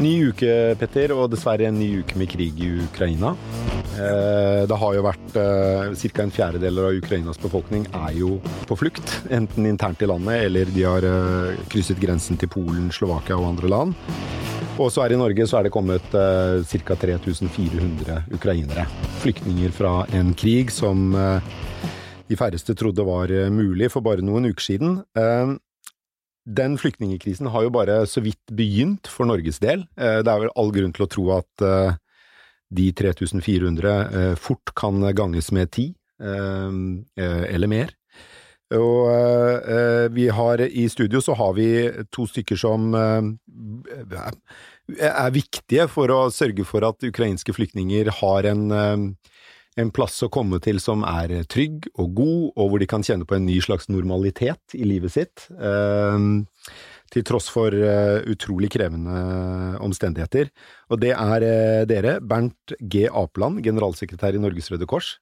Ny uke, Petter, og dessverre en ny uke med krig i Ukraina. Eh, det har jo vært eh, ca. en fjerdedel av Ukrainas befolkning er jo på flukt. Enten internt i landet, eller de har eh, krysset grensen til Polen, Slovakia og andre land. Og så er i Norge så er det kommet ca. 3400 ukrainere. Flyktninger fra en krig som de færreste trodde var mulig for bare noen uker siden. Den flyktningekrisen har jo bare så vidt begynt for Norges del. Eh, det er vel all grunn til å tro at eh, de 3400 eh, fort kan ganges med ti, eller mer. Og vi har i studio så har vi to stykker som er viktige for å sørge for at ukrainske flyktninger har en en plass å komme til som er trygg og god, og hvor de kan kjenne på en ny slags normalitet i livet sitt. Uh, til tross for uh, utrolig krevende omstendigheter. Og det er uh, dere, Bernt G. Apeland, generalsekretær i Norges Røde Kors,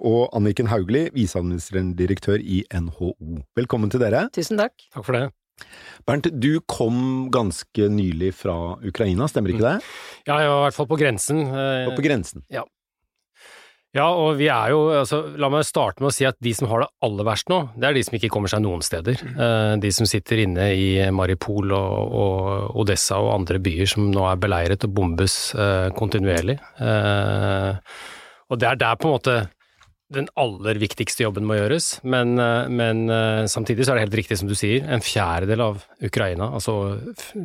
og Anniken Hauglie, viseadministrerende direktør i NHO. Velkommen til dere. Tusen takk. Takk for det. Bernt, du kom ganske nylig fra Ukraina, stemmer ikke det? Ja, jeg var i hvert fall på grensen. Og på grensen. Ja. Ja, og vi er jo altså, La meg starte med å si at de som har det aller verst nå, det er de som ikke kommer seg noen steder. Eh, de som sitter inne i Maripol og, og Odessa og andre byer som nå er beleiret og bombes eh, kontinuerlig. Eh, og det er der på en måte den aller viktigste jobben må gjøres, men, eh, men, eh, samtidig så er det helt riktig som du sier, en fjerdedel av Ukraina, altså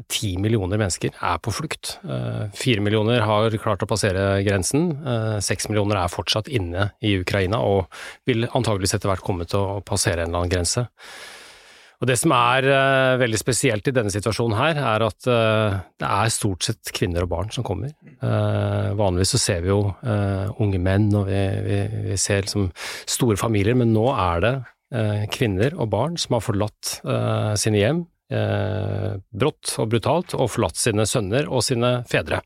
ti millioner mennesker, er på flukt. Eh, fire millioner har klart å passere grensen, seks millioner er fortsatt inne i Ukraina og vil antageligvis etter hvert komme til å passere en eller annen grense. Og Det som er uh, veldig spesielt i denne situasjonen her, er at uh, det er stort sett kvinner og barn som kommer. Uh, vanligvis så ser vi jo unge menn og vi, vi, vi ser liksom store familier, men nå er det kvinner og barn som har forlatt sine hjem brått og brutalt, og forlatt sine sønner og sine fedre.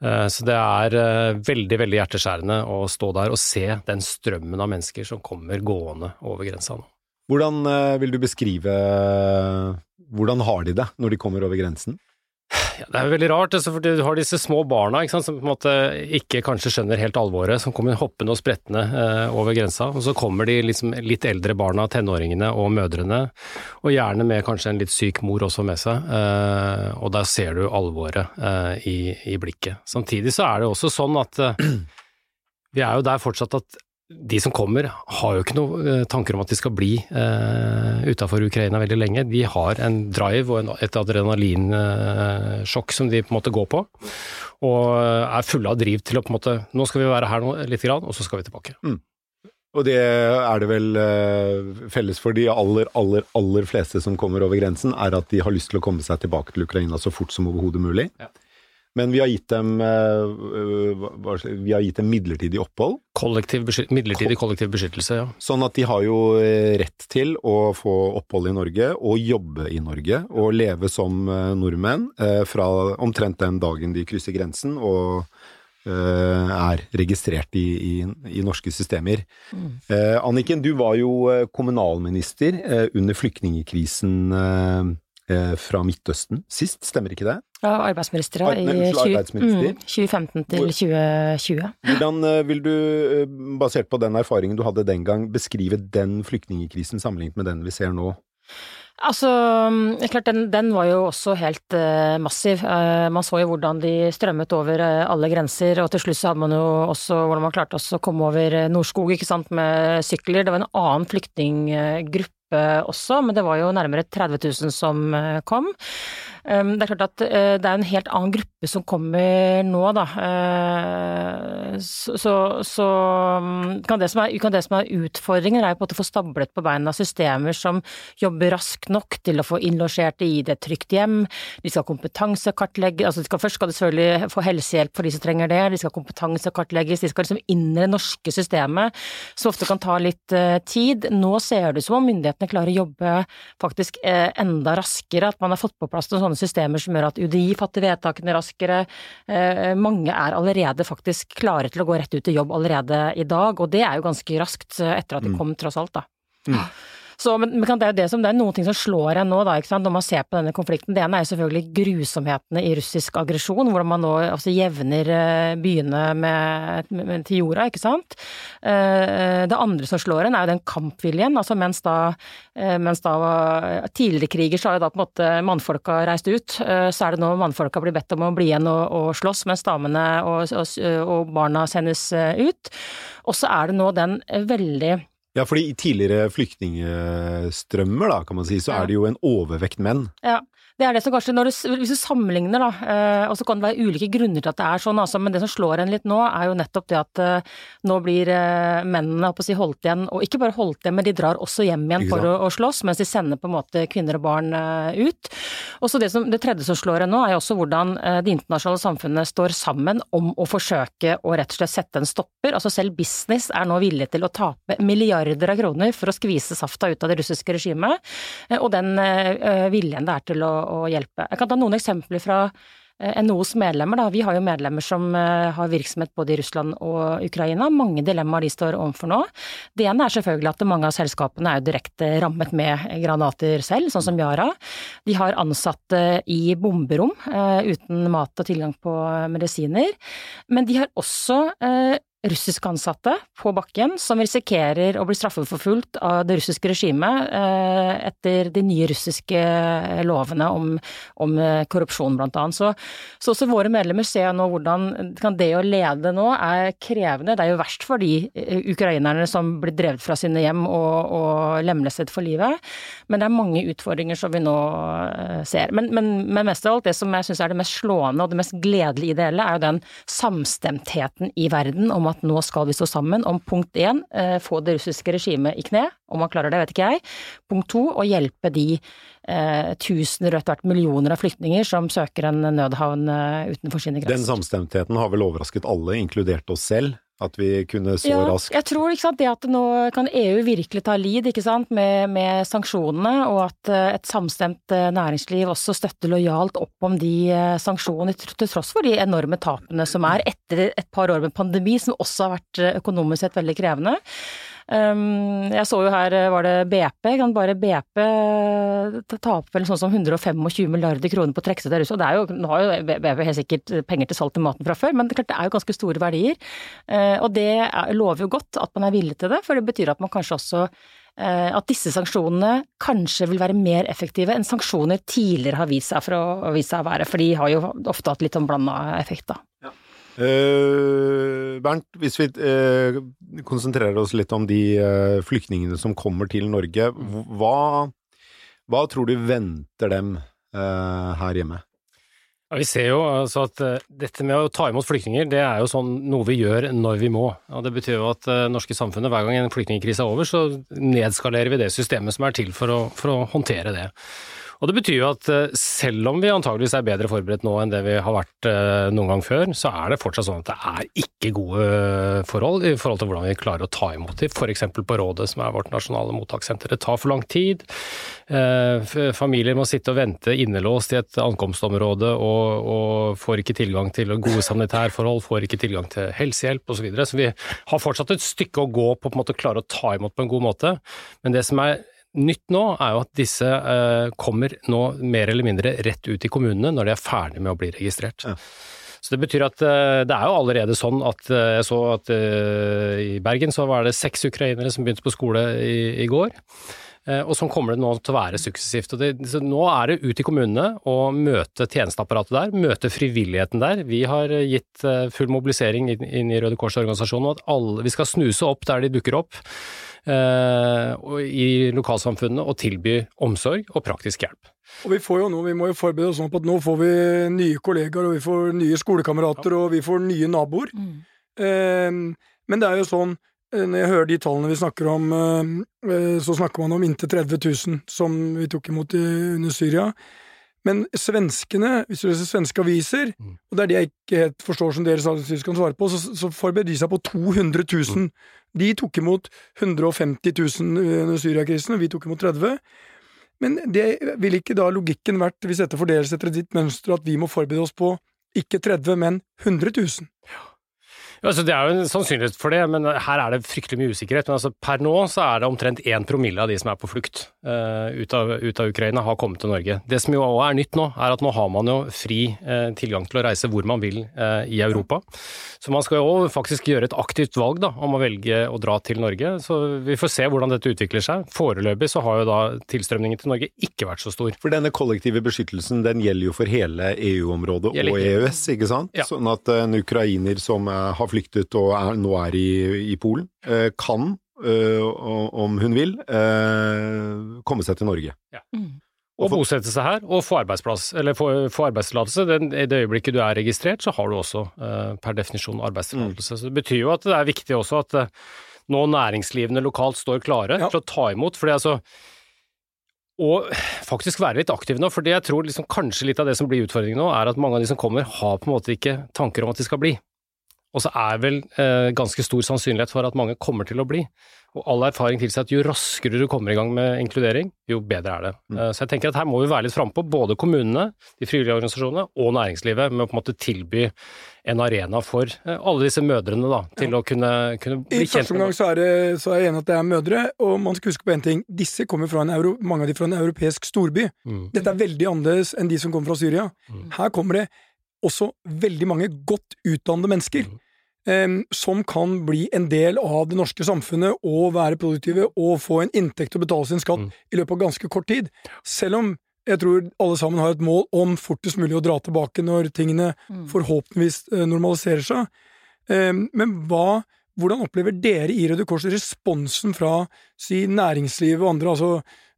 Så det er veldig, veldig hjerteskjærende å stå der og se den strømmen av mennesker som kommer gående over grensa nå. Hvordan eh, vil du beskrive Hvordan har de det når de kommer over grensen? Ja, det er veldig rart, altså, for du har disse små barna sant, som på en måte ikke kanskje skjønner helt alvoret, som kommer hoppende og sprettende eh, over grensa. Og så kommer de liksom litt eldre barna, tenåringene og mødrene, og gjerne med kanskje en litt syk mor også med seg. Eh, og der ser du alvoret eh, i, blikket. Samtidig så er det også sånn at eh, vi er jo der fortsatt at de som kommer, har jo ikke noen eh, tanker om at de skal bli eh, utafor Ukraina veldig lenge. De har en drive og en, et adrenalinsjokk som de på en måte går på, og er fulle av driv til å på en måte Nå skal vi være her nå, litt, grann, og så skal vi tilbake. Mm. Og det er det vel uh, felles for de aller, aller, aller fleste som kommer over grensen, er at de har lyst til å komme seg tilbake til Ukraina så fort som overhodet mulig. Ja. Men vi har gitt dem, eh, vi har gitt dem midlertidig opphold. Kollektiv midlertidig kollektiv beskyttelse, ja. Sånn at de har jo eh, rett til å få opphold i Norge og jobbe i Norge og leve som eh, nordmenn fra omtrent den dagen de krysser grensen og er registrert i, i, i norske systemer. Mm. Anniken, du var jo kommunalminister under flyktningkrisen fra Midtøsten sist, stemmer ikke det? Ja, arbeidsminister i 20, mm, 2015 til 2020. Hvordan eh, vil du, eh, basert på den erfaringen du hadde den gang, beskrive den flyktningkrisen sammenlignet med den vi ser nå? Altså, klart den, den, var jo også helt uh, massiv. Uh, man så jo hvordan de strømmet over uh, alle grenser, og til slutt så hadde man jo også hvordan man klarte også å komme over Norskog ikke sant, med sykler. Det var en annen flyktninggruppe også, men det var jo nærmere 30 000 som kom. Ehm, det er klart at eh, det er en helt annen gruppe som kommer nå, da. Eh, så, så, mm, kan, det er, kan, det som er, utfordringen, er på å få stablet på beina systemer som jobber raskt nok til å få innlosjerte i det trygt hjem. De skal kompetansekartlegge, altså skal, Først skal de selvfølgelig få helsehjelp for de som trenger det, de skal kompetansekartlegges, de skal liksom inn i det norske systemet, som ofte kan ta litt uh, tid. Nå ser det ut som om myndighetene klarer å jobbe faktisk enda raskere, at man har fått på plass noen sånne systemer som gjør at UDI fatter vedtakene raskere. Eh, mange er allerede faktisk klare til å gå rett ut i jobb allerede i dag, og det er jo ganske raskt eh, etter at de mm. kom, tross alt, da. Mm. Så, men, men det, er det, som, det er noen ting som slår en nå, da, når man ser på denne konflikten. Det ene er selvfølgelig grusomhetene i russisk aggresjon, hvor man nå altså, jevner eh, byene med, med, til jorda, ikke sant. Eh, det andre som slår en, er jo den kampviljen. altså Mens da, eh, mens da tidligere kriger så har jo da på en måte mannfolka reist ut, så er det nå mannfolka blir bedt om å bli igjen og, og slåss, mens damene og, og, og barna sendes ut. Og så er det nå den veldig ja, fordi i tidligere flyktningstrømmer, da, kan man si, så ja. er det jo en overvekt menn. Ja, det er det som kanskje, du, Hvis du sammenligner, da, eh, og så kan det være ulike grunner til at det er sånn, altså, men det som slår en litt nå, er jo nettopp det at uh, nå blir uh, mennene si, holdt igjen, og ikke bare holdt igjen, men de drar også hjem igjen for å, å, slåss, mens de sender på en måte kvinner og barn ut. Og så det, som, det tredje som slår en nå, er jo også hvordan det internasjonale samfunnet står sammen om å forsøke å rett og slett sette en stopper. Altså selv business er nå villig til å tape milliarder av kroner for å skvise safta ut av det russiske regimet, og den viljen det er til å å hjelpe. Jeg kan ta noen eksempler fra NOs NHOs medlemmer. Da. Vi har jo medlemmer som eh, har virksomhet både i Russland og Ukraina. Mange dilemmaer de står overfor nå. Det ene er selvfølgelig at mange av selskapene er jo direkte rammet med granater selv, sånn som Yara. De har ansatte i bomberom eh, uten mat og tilgang på medisiner. Men de har også russiske ansatte på bakken som risikerer å bli straffeforfulgt av det russiske regimet eh, etter de nye russiske eh, lovene om, om eh, korrupsjon, blant annet. Så, så, også våre medlemmer ser nå hvordan det å lede nå er krevende. Det er jo verst for de ukrainerne som blir drevet fra sine hjem og, og lemlestet for livet, men det er mange utfordringer som vi nå ser. Men, men, men mest av alt, det som jeg syns er det mest slående og det mest gledelige i det hele, er jo den samstemtheten i verden om at nå skal vi stå sammen om punkt én, eh, få det russiske regimet i kne, om man klarer det vet ikke jeg. Punkt to, å hjelpe de eh, tusener og etter hvert millioner av flyktninger som søker en nødhavn eh, utenfor sine grenser. Den samstemtheten har vel overrasket alle, inkludert oss selv? At vi kunne så ja, raskt Jeg tror sant, det at nå kan EU virkelig ta lead ikke sant, med, med sanksjonene, og at eh, et samstemt eh, næringsliv også støtter lojalt opp om de eh, sanksjonene, til tross for de enorme tapene som er etter et par år med pandemi, som også har vært økonomisk sett veldig krevende. Um, jeg så jo her, var det BP, kan bare BP tape vel sånn som 125 milliarder kroner på å trekke seg til Russland. Det er jo, nå har jo BP helt sikkert penger til salt i maten fra før, men det, klart, det er jo ganske store verdier. Uh, og det lover jo godt at man er villig til det, for det betyr at man kanskje også at disse sanksjonene kanskje vil være mer effektive enn sanksjoner tidligere har vist seg, for å, vise seg å være, for de har jo ofte hatt litt sånn blanda effekt, da. Ja. Uh, Bernt, hvis vi uh, konsentrerer oss litt om de uh, flyktningene som kommer til Norge, hva, hva tror du venter dem her hjemme? Ja, vi ser jo altså at dette med å ta imot flyktninger, det er jo sånn noe vi gjør når vi må. Og Det betyr jo at det norske samfunnet, hver gang en flyktningkrise er over, så nedskalerer vi det systemet som er til for å, for å håndtere det. Og det betyr jo at eh, selv om vi antageligvis er bedre forberedt nå enn det vi har vært eh, noen gang før, så er det fortsatt sånn at det er ikke gode forhold i forhold til hvordan vi klarer å ta imot dem, f.eks. på Rådet, som er vårt nasjonale mottakssenter. Det tar for lang tid. Eh, familier må sitte og vente innelåst i et ankomstområde og, og får ikke tilgang til gode sanitærforhold, får ikke tilgang til helsehjelp osv. Så, videre. så vi har fortsatt et stykke å gå på å klare å ta imot på en god måte. Men det som er Nytt nå er jo at disse eh, kommer nå mer eller mindre rett ut i kommunene når de er ferdig med å bli registrert. Ja. Så Det betyr at eh, det er jo allerede sånn at eh, jeg så at eh, i Bergen så var det seks ukrainere som begynte på skole i, i går. Eh, og sånn kommer det nå til å være suksessivt. Det, nå er det ut i kommunene og møte tjenesteapparatet der, møte frivilligheten der. Vi har gitt eh, full mobilisering inn, inn i Røde Kors-organisasjonen, og at alle, vi skal snuse opp der de dukker opp i lokalsamfunnet og tilby omsorg og praktisk hjelp. Og Vi får jo nå, vi må jo forberede oss sånn på at nå får vi nye kollegaer, og vi får nye skolekamerater, og vi får nye naboer. Mm. Eh, men det er jo sånn, eh, når jeg hører de tallene vi snakker om, eh, eh, så snakker man om inntil 30 000 som vi tok imot under Syria. Men svenskene, hvis du leser svenske aviser, mm. og det er det jeg ikke helt forstår som dere kan svare på, så, så forbereder de seg på 200 000. Mm. De tok imot 150 000 under Syriakrisen, og vi tok imot 30 Men det vil ikke da logikken vært, hvis dette fordeles etter ditt mønster, at vi må forberede oss på ikke 30, men 100 000? Altså, det er jo en sannsynlighet for det, men her er det fryktelig mye usikkerhet. Men altså, per nå så er det omtrent én promille av de som er på flukt uh, ut, av, ut, av, Ukraina, har kommet til Norge. Det som jo også er nytt nå, er at nå har man jo fri uh, tilgang til å reise hvor man vil uh, i Europa. Så man skal jo faktisk gjøre et aktivt valg da, om å velge å dra til Norge. Så vi får se hvordan dette utvikler seg. Foreløpig så har jo da tilstrømningen til Norge ikke vært så stor. For denne kollektive beskyttelsen den gjelder jo for hele EU-området og EØS, ikke sant? Ja. Sånn at en ukrainer som har flyktet og er, nå er i, i Polen, eh, kan, eh, om hun vil, eh, komme seg til Norge. Ja. Mm. Og bosette seg her, og få arbeidsplass, eller få, få arbeidstillatelse. I det øyeblikket du er registrert, så har du også per definisjon arbeidstillatelse. Mm. Så det betyr jo at det er viktig også at nå næringslivene lokalt står klare ja. til å ta imot. fordi altså og faktisk være litt aktiv nå, for jeg tror liksom kanskje litt av det som blir utfordringen nå, er at mange av de som kommer, har på en måte ikke tanker om at de skal bli. Og så er vel eh, ganske stor sannsynlighet for at mange kommer til å bli. Og all erfaring tilsier at jo raskere du kommer i gang med inkludering, jo bedre er det. Mm. Eh, så jeg tenker at her må vi være litt frampå, både kommunene, de frivillige organisasjonene og næringslivet, med å på en måte tilby en arena for eh, alle disse mødrene da, til ja. å kunne, kunne bli kjent med I første omgang så er, så er jeg enig at det er mødre, og man skal huske på én ting. Disse kommer fra en euro, mange av de fra en europeisk storby. Mm. Dette er veldig annerledes enn de som kommer fra Syria. Mm. Her kommer det også veldig mange godt utdannede mennesker. Mm. Um, som kan bli en del av det norske samfunnet og være produktive og få en inntekt og betale sin skatt mm. i løpet av ganske kort tid. Selv om jeg tror alle sammen har et mål om fortest mulig å dra tilbake når tingene mm. forhåpentligvis uh, normaliserer seg. Um, men hva, hvordan opplever dere i Røde Kors responsen fra si, næringslivet og andre? altså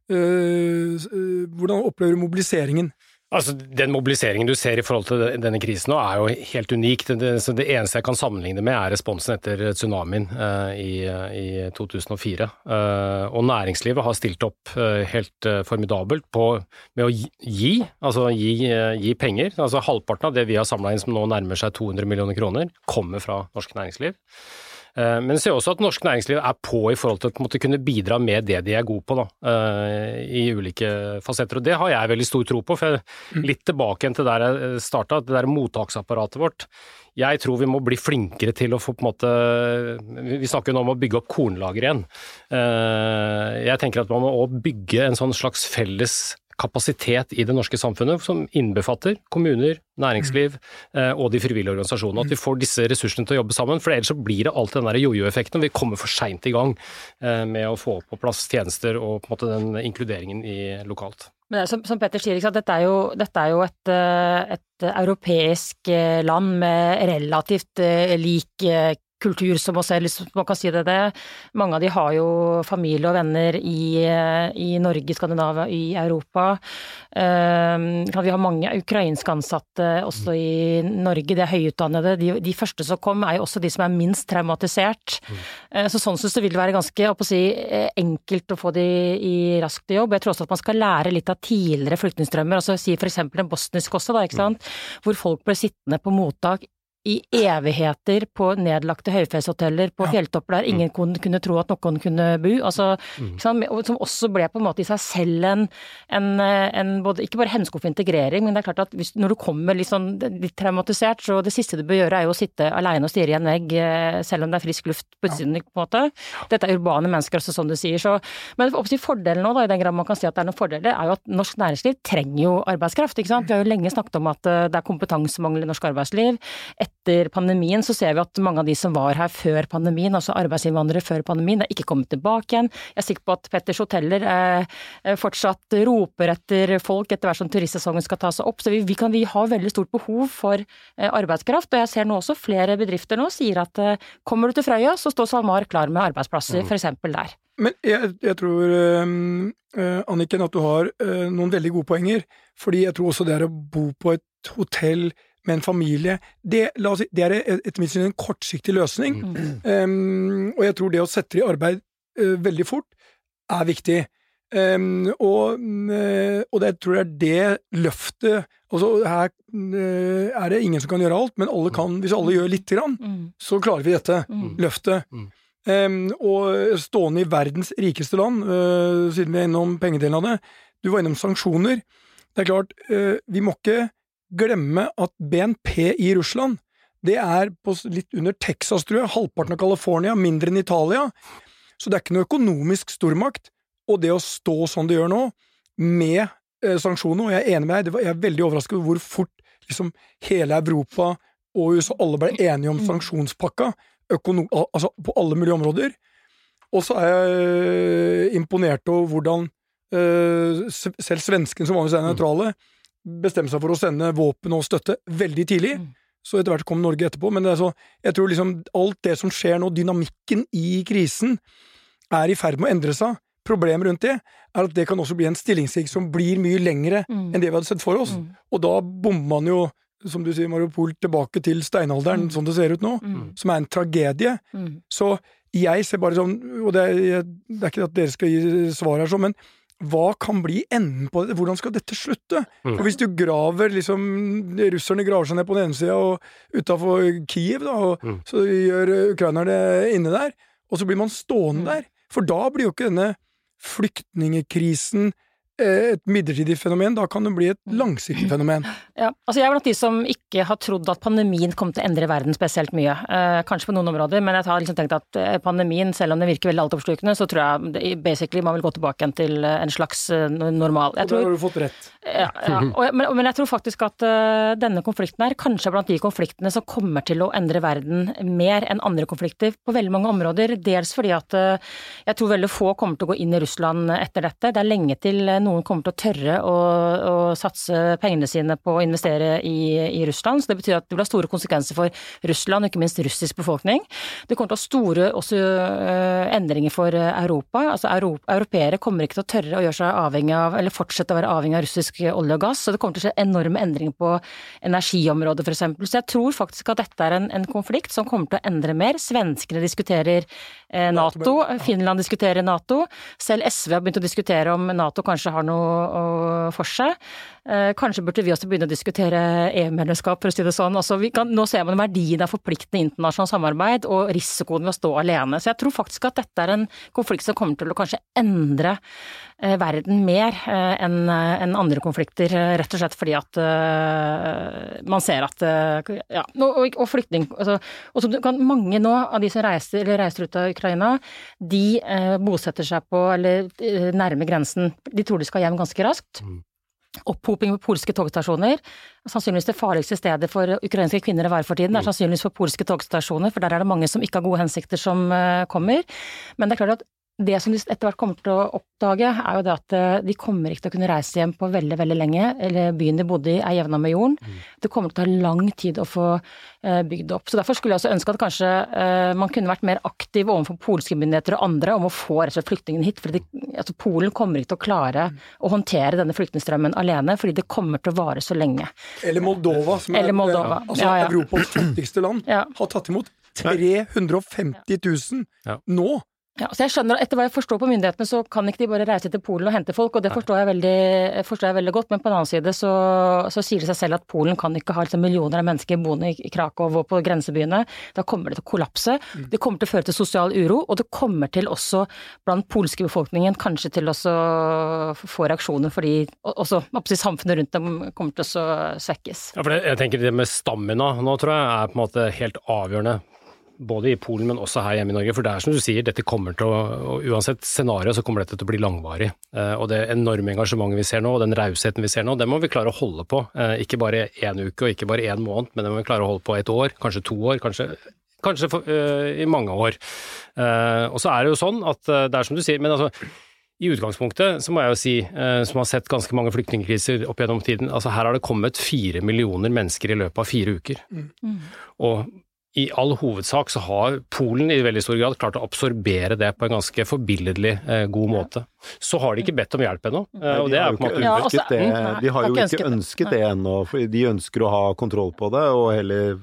øh, øh, Hvordan opplever du mobiliseringen? Altså, Den mobiliseringen du ser i forhold til denne krisen nå, er jo helt unik. Det, det eneste jeg kan sammenligne med, er responsen etter tsunamien uh, i, i, 2004. Uh, eh, og næringslivet har stilt opp uh, helt formidabelt på, med å gi, altså gi, gi, penger. Altså Halvparten av det vi har samla inn som nå nærmer seg 200 millioner kroner, kommer fra norsk næringsliv. Eh, jeg ser også at norsk næringsliv er på i forhold til å kunne bidra med det de er gode på, da, eh, i ulike fasetter. Og det har jeg veldig stor tro på. for. Litt tilbake til der jeg starta, det der mottaksapparatet vårt. Jeg tror vi må bli flinkere til å få på en måte Vi snakker jo nå om å bygge opp kornlager igjen. Eh, jeg tenker at man må også bygge en sånn slags felles kapasitet i det norske samfunnet som innbefatter kommuner, næringsliv eh, og de frivillige organisasjonene. At vi får disse ressursene til å jobbe sammen, for ellers så blir det alltid den der jojo-effekten. og Vi kommer for seint i gang eh, med å få på plass tjenester og på en måte den inkluderingen i lokalt. Men det er, som, som Petter sier, dette er jo, dette er jo et, eh, et, europeisk land med relativt lik kultur som oss selv, hvis man kan si det. det. Mange av de har jo familie og venner i, i Norge, Skandinavia, i Europa. Uh, vi har mange ukrainske ansatte også i Norge, de er høyutdannede. De, de, første som kom er jo også de som er minst traumatisert. Mm. så sånn syns det vil være ganske å si, enkelt å få de i raskt jobb. Jeg tror også at man skal lære litt av tidligere flyktningstrømmer, altså si for eksempel en bosnisk også, da, ikke sant. Hvor folk ble sittende på mottak i evigheter på nedlagte høyfjellshoteller på ja. fjelltopper der ingen mm. kunne tro at noen kunne bo. Altså, mm. Som også ble på en måte i seg selv en, en, en både, ikke bare hemsko for integrering, men det er klart at hvis, når du kommer litt, sånn, litt traumatisert, så det siste du bør gjøre er jo å sitte alene og stirre i en vegg, eh, selv om det er frisk luft på utsiden. Ja. på en måte. Dette er urbane mennesker, også, som du sier. Så, men fordelen nå, da, i den grad man kan si at det er noen fordeler, er jo at norsk næringsliv trenger jo arbeidskraft. ikke sant? Vi har jo lenge snakket om at eh, det er kompetansemangel i norsk arbeidsliv. Et etter pandemien så ser vi at mange av de som var her før pandemien, altså arbeidsinnvandrere før pandemien, er ikke kommet tilbake igjen. Jeg er sikker på at Petters hoteller eh, eh, fortsatt roper etter folk etter hvert som turistsesongen skal ta seg opp. Så vi, vi, kan, vi har veldig stort behov for eh, arbeidskraft. Og jeg ser nå også flere bedrifter nå sier at kommer du til Frøya, så står SalMar klar med arbeidsplasser, mm. f.eks. der. Men jeg, jeg tror, eh, Anniken, at du har eh, noen veldig gode poenger. Fordi jeg tror også det er å bo på et hotell med en familie, det, si, det er etter mitt syn en kortsiktig løsning. Mm. Um, og jeg tror det å sette det i arbeid uh, veldig fort er viktig. Um, og, uh, og det, jeg tror jeg er det løftet altså Her uh, er det ingen som kan gjøre alt, men alle kan, hvis alle gjør lite grann, mm. så klarer vi dette mm. løftet. Um, og stående i verdens rikeste land, siden vi er innom pengedelen av det Du var innom sanksjoner. Det er klart, vi må ikke glemme at BNP i Russland det er på litt under Texas, tror jeg, halvparten av California, mindre enn Italia. Så det er ikke noe økonomisk stormakt. Og det å stå sånn det gjør nå, med eh, sanksjoner, og jeg er enig med deg, jeg er veldig overrasket over hvor fort liksom, hele Europa og USA alle ble enige om sanksjonspakka, altså på alle mulige områder. Og så er jeg eh, imponert over hvordan uh, selv svenskene, som vanligvis er nøytrale, bestemte seg for å sende våpen og støtte veldig tidlig. Mm. Så etter hvert kom Norge etterpå. Men så, jeg tror liksom alt det som skjer nå, dynamikken i krisen, er i ferd med å endre seg. Problemet rundt det er at det kan også bli en stillingskrig som blir mye lengre mm. enn det vi hadde sett for oss. Mm. Og da bommer man jo, som du sier, Mariupol, tilbake til steinalderen, mm. sånn det ser ut nå, mm. som er en tragedie. Mm. Så jeg ser bare sånn, og det er, det er ikke at dere skal gi svar her, sånn, men hva kan bli enden på dette? Hvordan skal dette slutte? Mm. For hvis du graver liksom Russerne graver seg ned på den ene sida og utafor Kiev, da, og mm. så gjør ukrainerne inne der, og så blir man stående mm. der. For da blir jo ikke denne flyktningekrisen et midlertidig fenomen, da kan det bli et mm. langsiktig fenomen. Ja, altså Jeg er blant de som ikke har trodd at pandemien kom til å endre verden spesielt mye. Eh, kanskje på noen områder, men jeg har liksom tenkt at eh, pandemien, selv om det virker veldig altoppslukende, så tror jeg basically man vil gå tilbake igjen til eh, en slags normal. Jeg og der har du fått rett. Ja, ja. Og, men, men, jeg tror faktisk at uh, denne konflikten her kanskje er blant de konfliktene som kommer til å endre verden mer enn andre konflikter på veldig mange områder. Dels fordi at uh, jeg tror veldig få kommer til å gå inn i Russland etter dette. Det er lenge til noen kommer til å tørre å, å satse pengene sine på å investere i, i, Russland. Så det betyr at det vil ha store konsekvenser for Russland, og ikke minst russisk befolkning. Det kommer til å ha store også, uh, endringer for Europa. Altså Europa, Europeere kommer ikke til å tørre å gjøre seg avhengig av, eller fortsette å være avhengig av russisk olje og gass. Så det kommer til å skje enorme endringer på energiområdet f.eks. Så jeg tror faktisk at dette er en, en, konflikt som kommer til å endre mer. Svenskene diskuterer eh, Nato, Finland diskuterer Nato. Selv SV har begynt å diskutere om Nato kanskje har noe for seg. Eh, kanskje burde vi også begynne å diskutere EU-medlemskap, for å si det sånn. Altså, kan, nå ser man verdien av forpliktende internasjonalt samarbeid og risikoen ved å stå alene. Så jeg tror faktisk at dette er en konflikt som kommer til å kanskje endre eh, verden mer eh, enn en andre konflikter, rett og slett fordi at man ser at Ja, og, og flyktning altså, og kan, Mange nå av de som reiser, reiser ut av Ukraina, de bosetter seg på, eller nærme grensen. De tror de skal hjem ganske raskt. Mm opphoping på polske togstasjoner. Sannsynligvis det farligste stedet for ukrainske kvinner å være for tiden. Er mm. sannsynligvis på polske togstasjoner, for der er det mange som ikke har gode hensikter som eh, kommer. Men det er klart at det som de etter hvert kommer til å oppdage, er jo det at eh, de kommer ikke til å kunne reise hjem på veldig, veldig lenge. Eller byen de bodde i er jevna med jorden. Mm. Det kommer til å ta lang tid å få eh, bygd opp. Så derfor skulle jeg også ønske at kanskje eh, man kunne vært mer aktiv overfor polske myndigheter og andre om å få rett og slett flyktningene hit. For altså, Polen kommer ikke til å klare mm. å håndtere denne flyktningstrømmen alene, fordi det kommer til å vare så lenge. Eller Moldova, som er Moldova. Altså, ja, ja. Europas fattigste land, ja. har tatt imot 350 000 nå. Ja, så jeg skjønner, Etter hva jeg forstår på myndighetene, så kan ikke de bare reise til Polen og hente folk, og det forstår jeg veldig, forstår jeg veldig godt. Men på den annen side så, så, sier det seg selv at Polen kan ikke ha liksom, millioner av mennesker boende i Krakow og på grensebyene. Da kommer det til å kollapse. Mm. Det kommer til å føre til sosial uro, og det kommer til også blant polske befolkningen kanskje til å få reaksjoner fordi også samfunnet rundt dem kommer til å svekkes. Ja, for det, jeg tenker det med stamina nå tror jeg er på en måte helt avgjørende både i Polen, men også her hjemme i Norge. For det er som du sier, dette kommer til å Uansett scenario, så kommer dette til å bli langvarig. Eh, og det enorme engasjementet vi ser nå, og den rausheten vi ser nå, det må vi klare å holde på. Eh, ikke bare én uke og ikke bare én måned, men det må vi klare å holde på et år, kanskje to år, kanskje, kanskje for, uh, i mange år. Uh, og så er det jo sånn at uh, det er som du sier, men altså i utgangspunktet så må jeg jo si, som har sett ganske mange flyktningkriser opp gjennom tiden, altså her har det kommet fire millioner mennesker i løpet av fire uker. Mm. Og i all hovedsak så har Polen i veldig stor grad klart å absorbere det på en ganske forbilledlig eh, god måte. Så har de ikke bedt om hjelp ennå. Eh, de, har de har jo ikke ønsket det ennå. De ønsker å ha kontroll på det, og heller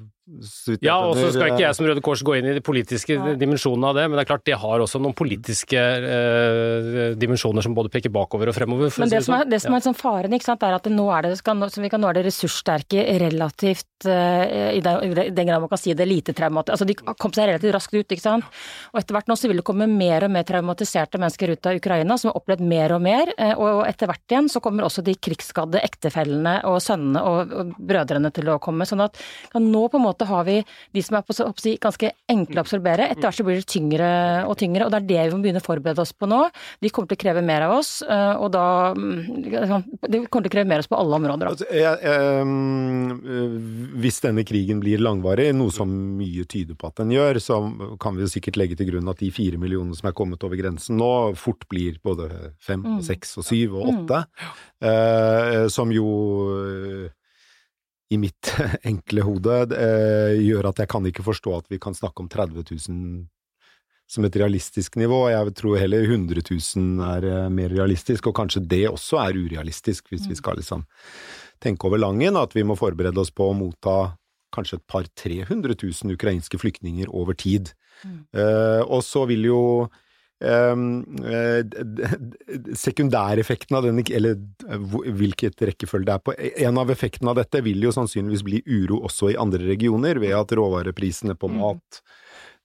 ja, og så skal ikke jeg som Røde Kors gå inn i de politiske ja. dimensjonene av det, men det er klart det har også noen politiske eh, dimensjoner som både peker bakover og fremover. men det, som er, sånn. det som er sånn faren, ikke sant, er at nå er det, skal, som vi kan, nå er det ressurssterke relativt eh, i, den, i den grad man kan si det, lite traumatiserte Altså de kom seg relativt raskt ut, ikke sant. Og etter hvert nå så vil det komme mer og mer traumatiserte mennesker ut av Ukraina, som har opplevd mer og mer. Eh, og etter hvert igjen så kommer også de krigsskadde ektefellene og sønnene og, og brødrene til å komme. sånn at kan nå på en måte måte har vi de som er på, si, ganske enkle å absorbere. Etter hvert så blir det tyngre og tyngre, og det er det vi må begynne å forberede oss på nå. De kommer til å kreve mer av oss, eh, og da mm, De kommer til å kreve mer av oss på alle områder. Altså, jeg, jeg, mm, hvis denne krigen blir langvarig, noe som mye tyder på at den gjør, så kan vi sikkert legge til grunn at de fire millionene som er kommet over grensen nå, fort blir både fem mm. seks og syv og åtte. Mm. som jo i mitt enkle hode eh, gjør at jeg kan ikke forstå at vi kan snakke om 30 000 som et realistisk nivå. Jeg tror heller 100 000 er eh, mer realistisk, og kanskje det også er urealistisk, hvis vi mm. skal liksom tenke over Langen, at vi må forberede oss på å motta kanskje et par 300 000 ukrainske flyktninger over tid. Mm. Eh, og så vil jo sekundæreffekten av denne, eller eh, hvilket rekkefølge det er på, en av effektene av dette vil jo sannsynligvis bli uro også i andre regioner, ved at råvareprisene på mm. mat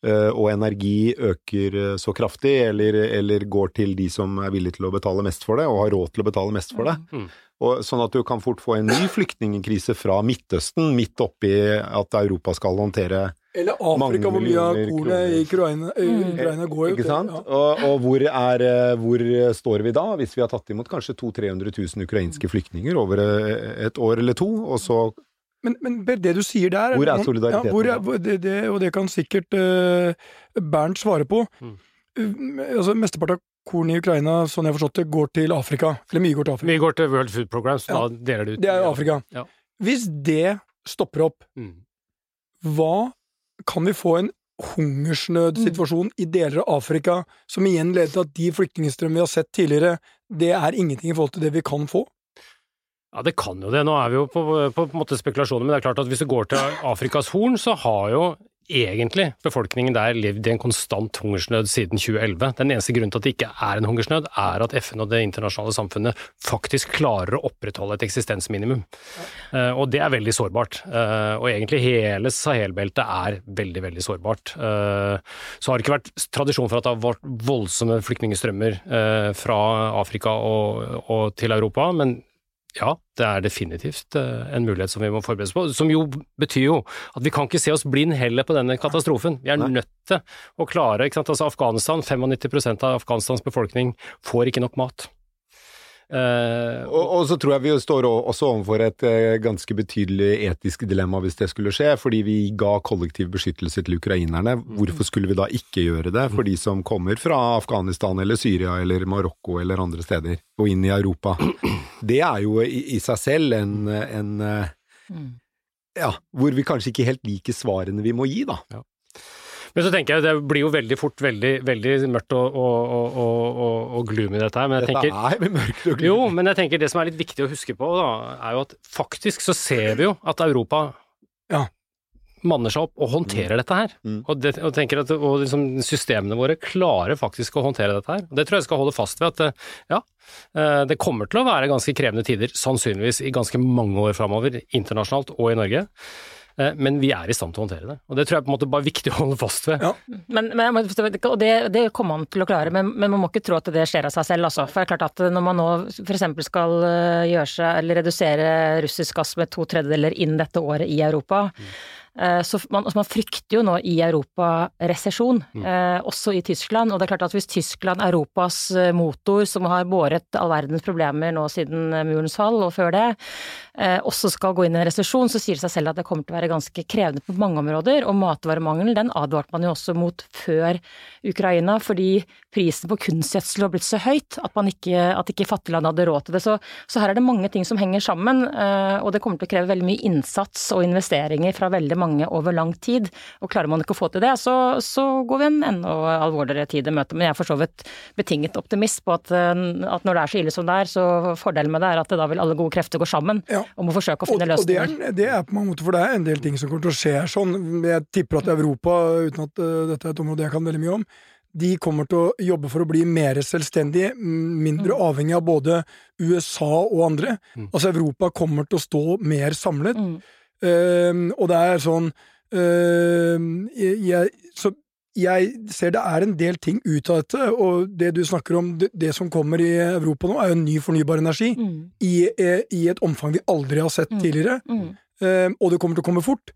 eh, og energi øker så kraftig, eller, eller, går til de som er villige til å betale mest for det, og har råd til å betale mest for det. Mm. Og, sånn at du kan fort få en ny flyktningkrise fra Midtøsten, midt oppi at Europa skal håndtere eller Afrika, hvor mye av kornet i Ukraina, mm. Ukraina går jo Ikke sant? Ja. Og, og hvor, er, eh, hvor, står vi da, hvis vi har tatt imot kanskje 200 000-300 000 ukrainske flyktninger over eh, et år eller to, og så men, men det du sier der Hvor er solidariteten? Ja, hvor er, det, det, og det kan sikkert uh, Bernt svare på. Mm. Altså, Mesteparten av korn i Ukraina, sånn jeg har forstått det, går til Afrika. Eller mye går til Afrika. Mye går til World Food Program, så ja. da deler det ut. Det er Afrika. Ja. Hvis det stopper opp, mm. hva kan vi få en hungersnødsituasjon mm. i deler av Afrika, som igjen leder til at de flyktningstrømmene vi har sett tidligere, det er ingenting i forhold til det vi kan få? Ja, det kan jo det. Nå er vi jo på, på, på en måte spekulasjoner, men det er klart at hvis du går til Afrikas Horn, så har jo egentlig befolkningen der levd i en konstant hungersnød siden 2011. Den eneste grunnen til at det ikke er en hungersnød, er at FN og det internasjonale samfunnet faktisk klarer å opprettholde et eksistensminimum. Ja. Uh, og det er veldig sårbart. Uh, og egentlig hele Sahel-beltet er veldig, veldig sårbart. Uh, så har det ikke vært tradisjon for at det har vært voldsomme flyktningstrømmer fra Afrika og, og til Europa, men ja, det er definitivt eh, en mulighet som vi må forberede oss på. Som jo betyr jo at vi kan ikke se oss blind heller på denne katastrofen. Vi er Nei. nødt til å klare ikke sant? Altså Afghanistan, 95% av Afghanistans befolkning får ikke nok mat. Uh, og, og, så tror jeg vi står også overfor et uh, ganske betydelig etisk dilemma hvis det skulle skje, fordi vi ga kollektiv beskyttelse til ukrainerne. Hvorfor skulle vi da ikke gjøre det for de som kommer fra Afghanistan eller Syria eller Marokko eller andre steder, og inn i Europa? Det er jo i, i seg selv en, en uh, Ja, hvor vi kanskje ikke helt liker svarene vi må gi, da. Ja. Men så tenker jeg det blir jo veldig fort veldig, veldig mørkt og, og, og, og gloomy dette her. Men jeg tenker, dette er mørkt og gloomy. Jo, men jeg tenker det som er litt viktig å huske på, da, er jo at faktisk så ser vi jo at Europa ja. manner seg opp og håndterer mm. dette her. Mm. Og, det, og, tenker at og liksom, systemene våre klarer faktisk å håndtere dette her. Og Det tror jeg skal holde fast ved at ja, eh, det kommer til å være ganske krevende tider, sannsynligvis i ganske mange år framover, internasjonalt og i Norge. Eh, men vi er i stand til å håndtere det. Og det tror jeg på en måte bare er viktig å holde fast ved. Ja. Men, men, og det, det, kommer man til å klare, men, men, man må ikke tro at det skjer av seg selv. Altså. For det er klart at når man nå f.eks. skal eh, gjøre seg, eller redusere russisk gass med to tredjedeler innen dette året i Europa, mm Eh, så man, altså man, frykter jo nå i Europa resesjon, mm. eh, også i Tyskland. Og det er klart at hvis Tyskland, Europas motor, som har båret all verdens problemer nå siden murens fall og før det, også skal gå inn i en resesjon, så sier det seg selv at det kommer til å være ganske krevende på mange områder. Og matvaremangelen, den advarte man jo også mot før Ukraina, fordi prisen på kunstgjødsel var blitt så høyt at, ikke, at ikke fattigland hadde råd til det. Så, så, her er det mange ting som henger sammen, eh, og det kommer til å kreve veldig mye innsats og investeringer fra veldig mange over lang tid. Og klarer man ikke å få til det, så, så går vi en enda alvorligere tid i møte. Men jeg er for så vidt betinget optimist på at, at, når det er så ille som det er, så fordelen med det er at da vil alle gode krefter gå sammen ja. Om å forsøke å finne løsninger. Og det er, det er, på mange måter, for det er en del ting som kommer til å skje sånn. Jeg tipper at Europa, uten at uh, dette er et område jeg kan veldig mye om, de kommer til å jobbe for å bli mer selvstendige, mindre mm. avhengig av både USA og andre. Mm. Altså Europa kommer til å stå mer samlet. Mm. Uh, og det er sånn uh, jeg, så jeg ser det er en del ting ut av dette, og det du snakker om, det, det som kommer i Europa nå, er jo ny fornybar energi mm. i, i, et omfang vi aldri har sett mm. tidligere. Uh, og det kommer til å komme fort.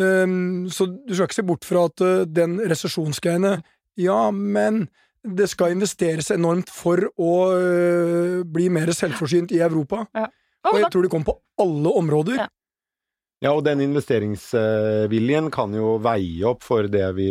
Um, så du skal ikke se bort fra at uh, den resesjonsgreiene Ja, men det skal investeres enormt for å uh, bli mer selvforsynt i Europa. Ja. Og Og jeg tror det kommer på alle områder. Ja. Ja, og den investeringsviljen kan jo veie opp for det vi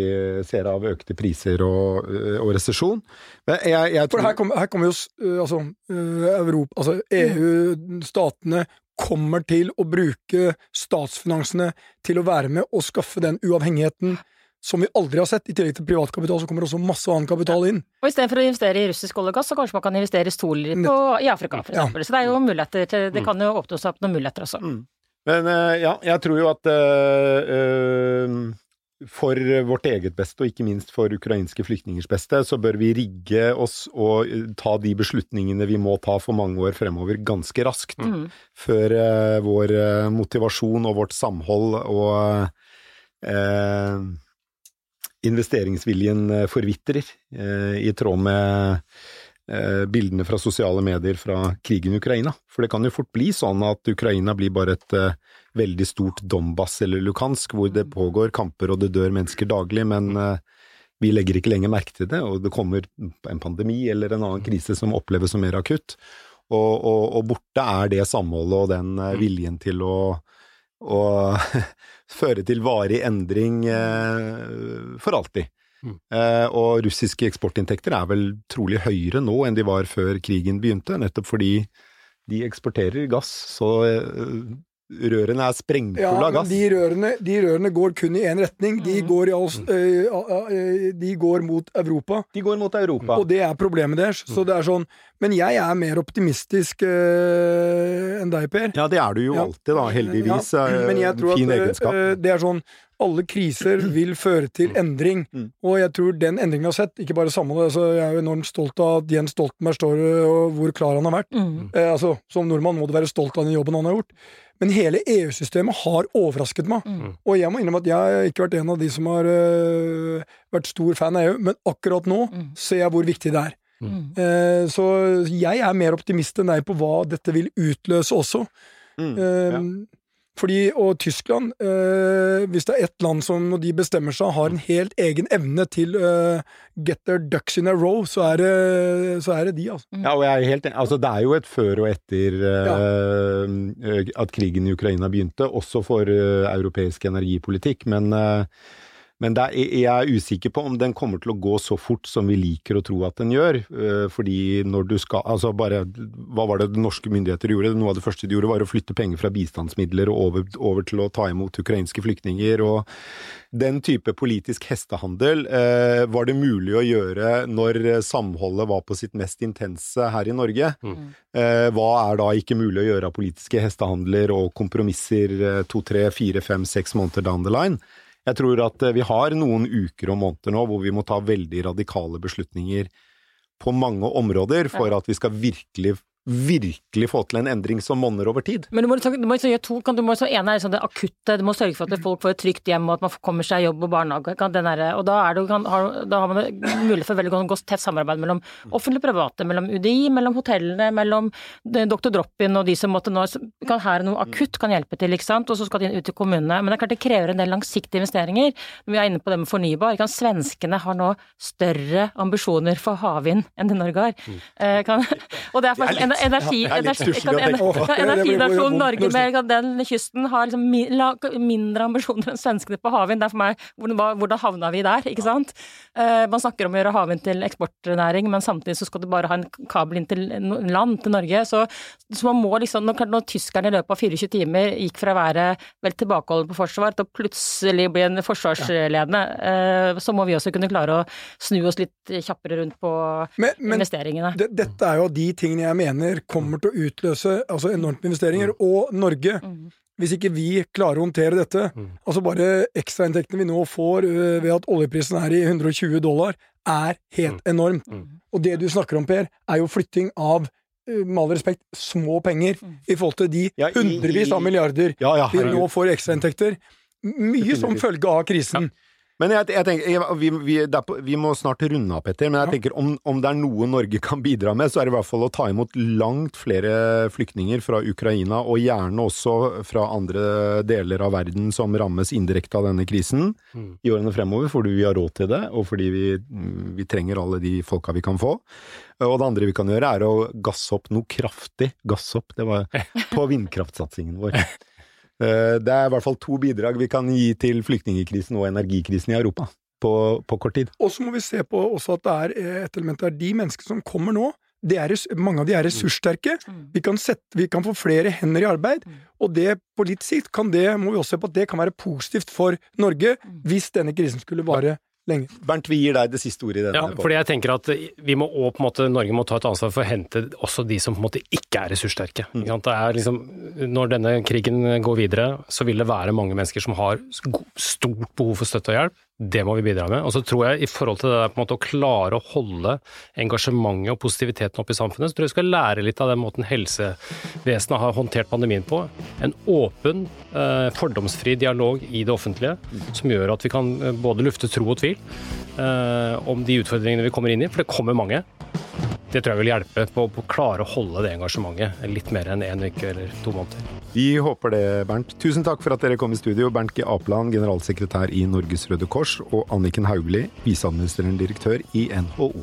ser av økte priser og, og resesjon. Men jeg, jeg For her kommer, her kommer jo øh, altså, øh, Europa, altså EU, statene kommer til å bruke statsfinansene til å være med og skaffe den uavhengigheten som vi aldri har sett. I tillegg til privatkapital så kommer også masse annen kapital inn. og istedenfor å investere i russisk olje og gass, så kanskje man kan investere i soler i Afrika, for Ja. eksempel. Så det er jo muligheter til, det kan jo åpne seg opp noen muligheter også. Men eh, ja, jeg tror jo at eh, eh, for vårt eget beste, og ikke minst for ukrainske flyktningers beste, så bør vi rigge oss og ta de beslutningene vi må ta for mange år fremover, ganske raskt. Mm. Før uh, vår motivasjon og vårt samhold og uh, investeringsviljen forvitrer, uh, i tråd med bildene fra sosiale medier fra krigen i Ukraina. For det kan jo fort bli sånn at Ukraina blir bare et eh, veldig stort Donbas eller Lukansk, hvor det pågår kamper og det dør mennesker daglig, men eh, vi legger ikke lenger merke til det, og det kommer en pandemi eller en annen krise som oppleves som mer akutt. Og, og, og borte er det samholdet og den eh, viljen til å, å føre til varig endring eh, for alltid. Mm. Eh, og russiske eksportinntekter er vel trolig høyere nå enn de var før krigen begynte, nettopp fordi de eksporterer gass, så eh, rørene er sprengfulle Ja, av gass. de rørene, de rørene går kun i én retning. De går, i all, øh, øh, de går mot Europa. De går mot Europa. Og det er problemet deres. Så det er sånn Men jeg er mer optimistisk enn deg, Per. Ja, det er du jo alltid, da, heldigvis. Ja, eh, men jeg tror fin at egenskap. det er sånn alle kriser vil føre til endring, Mm. og jeg tror den endringen vi har sett, ikke bare samholdet altså Jeg er jo enormt stolt av at Jens Stoltenberg står og hvor klar han har vært. Mm. Eh, altså, Som nordmann må du være stolt av den jobben han har gjort. Men hele EU-systemet har overrasket meg. Mm. Og jeg må innrømme at jeg har ikke vært en av de som har øh, vært stor fan av EU, men akkurat nå Mm. ser jeg hvor viktig det er. Mm. Eh, så jeg er mer optimist enn deg på hva dette vil utløse også. Mm, Eh, ja. Fordi, og Tyskland, eh, hvis det er ett land som når de bestemmer seg, har en helt egen evne til eh, get their ducks in a row, så er det, så er det de, altså. Ja, og jeg er helt enig. Altså, det er jo et før og etter eh, at krigen i Ukraina begynte, også for europeisk energipolitikk. Men, men det er, jeg er usikker på om den kommer til å gå så fort som vi liker å tro at den gjør. eh, fordi når du skal Altså bare Hva var det norske myndigheter gjorde? Noe av det første de gjorde, var å flytte penger fra bistandsmidler og over, over til å ta imot ukrainske flyktninger. og den type politisk hestehandel eh, var det mulig å gjøre når samholdet var på sitt mest intense her i Norge. Mm. Eh, hva er da ikke mulig å gjøre av politiske hestehandler og kompromisser eh, to, tre, fire, fem, seks måneder down the line? Jeg tror at eh, vi har noen uker og måneder nå hvor vi må ta veldig radikale beslutninger på mange områder for at vi skal virkelig virkelig få til en endring som monner over tid. Men du må, liksom- du må liksom gjøre to. Kan, du må, så ene er liksom det akutte, du må sørge for at folk får et trygt hjem og at man kommer seg i jobb og barnehage. Kan, den der, og da, er det, kan, har, da har man mulighet for veldig godt tett samarbeid mellom offentlige og private, mellom UDI, mellom hotellene, mellom Dr. Drop-in og de som måtte nå kan Her er noe akutt kan hjelpe til, ikke sant, og så skal de ut til kommunene. Men det er klart det krever en del langsiktige investeringer. Vi er inne på det med fornybar. Kan, svenskene har nå større ambisjoner for havvind enn det Norge har. Eh, kan, og det er faktisk er er kan, Energinasjonen Norge med den kysten har liksom mindre ambisjoner enn svenskene på havvind. Det er for meg hvordan, havna vi der, ikke sant? Eh, man snakker om å gjøre havvind til eksportnæring, men samtidig så skal du bare ha en kabel inn til land, til Norge. Så, så man må liksom Når, når tyskerne i løpet av 24 timer gikk fra å være vel tilbakeholden på forsvar til å plutselig bli en forsvarsledende, eh, så må vi også kunne klare å snu oss litt kjappere rundt på Men, men investeringene. det, dette er jo de tingene jeg mener kommer til å utløse altså enormt med investeringer. Og Norge, Mm. hvis ikke vi klarer å håndtere dette Altså bare ekstrainntektene vi nå får øh, ved at oljeprisen er i 120 dollar, er helt enormt. Og det du snakker om, Per, er jo flytting av øh, med all respekt, små penger i forhold til de Ja, hundrevis av milliarder Ja, ja, vi nå får i ekstrainntekter. Mye som følge av krisen. Men jeg, jeg tenker, jeg, vi, vi, på, vi, må snart runde av, Petter. Men jeg tenker om, om, det er noe Norge kan bidra med, så er det i hvert fall å ta imot langt flere flyktninger fra Ukraina, og gjerne også fra andre deler av verden som rammes indirekte av denne krisen mm. i årene fremover, fordi vi har råd til det, og fordi vi, vi trenger alle de folka vi kan få. Og det andre vi kan gjøre, er å gasse opp noe kraftig, gasse opp, det var på vindkraftsatsingen vår. Eh, det er i hvert fall to bidrag vi kan gi til flyktningkrisen og energikrisen i Europa på, på kort tid. Og så må vi se på også at det er eh, et element der de menneskene som kommer nå, er, mange av de er ressurssterke. Mm. Vi kan, sette, vi kan, få flere hender i arbeid. Mm. Og det på litt sikt kan det, må vi også se på at det kan være positivt for Norge mm. hvis denne krisen skulle vare lenge. Bernt, vi gir deg det siste ordet i denne. Ja, fordi jeg tenker at vi må, på en måte, Norge må ta et ansvar for å hente også de som på en måte ikke er ressurssterke. Mm. Er liksom, når denne krigen går videre, så vil det være mange mennesker som har stort behov for støtte og hjelp. Det må vi bidra med. Og så tror jeg i forhold til det der på en måte å klare å holde engasjementet og positiviteten oppe i samfunnet, så tror jeg vi skal lære litt av den måten helsevesenet har håndtert pandemien på. En åpen, eh, fordomsfri dialog i det offentlige som gjør at vi kan eh, både lufte tro og tvil eh, om de utfordringene vi kommer inn i, for det kommer mange. Det tror jeg vil hjelpe på, på å klare å holde det engasjementet litt mer enn én en uke eller to måneder. Vi håper det, Bernt. Tusen takk for at dere kom i studio. Bernt G. Apeland, generalsekretær i Norges Røde Kors, og Anniken Hauglie, viseadministrerende direktør i NHO.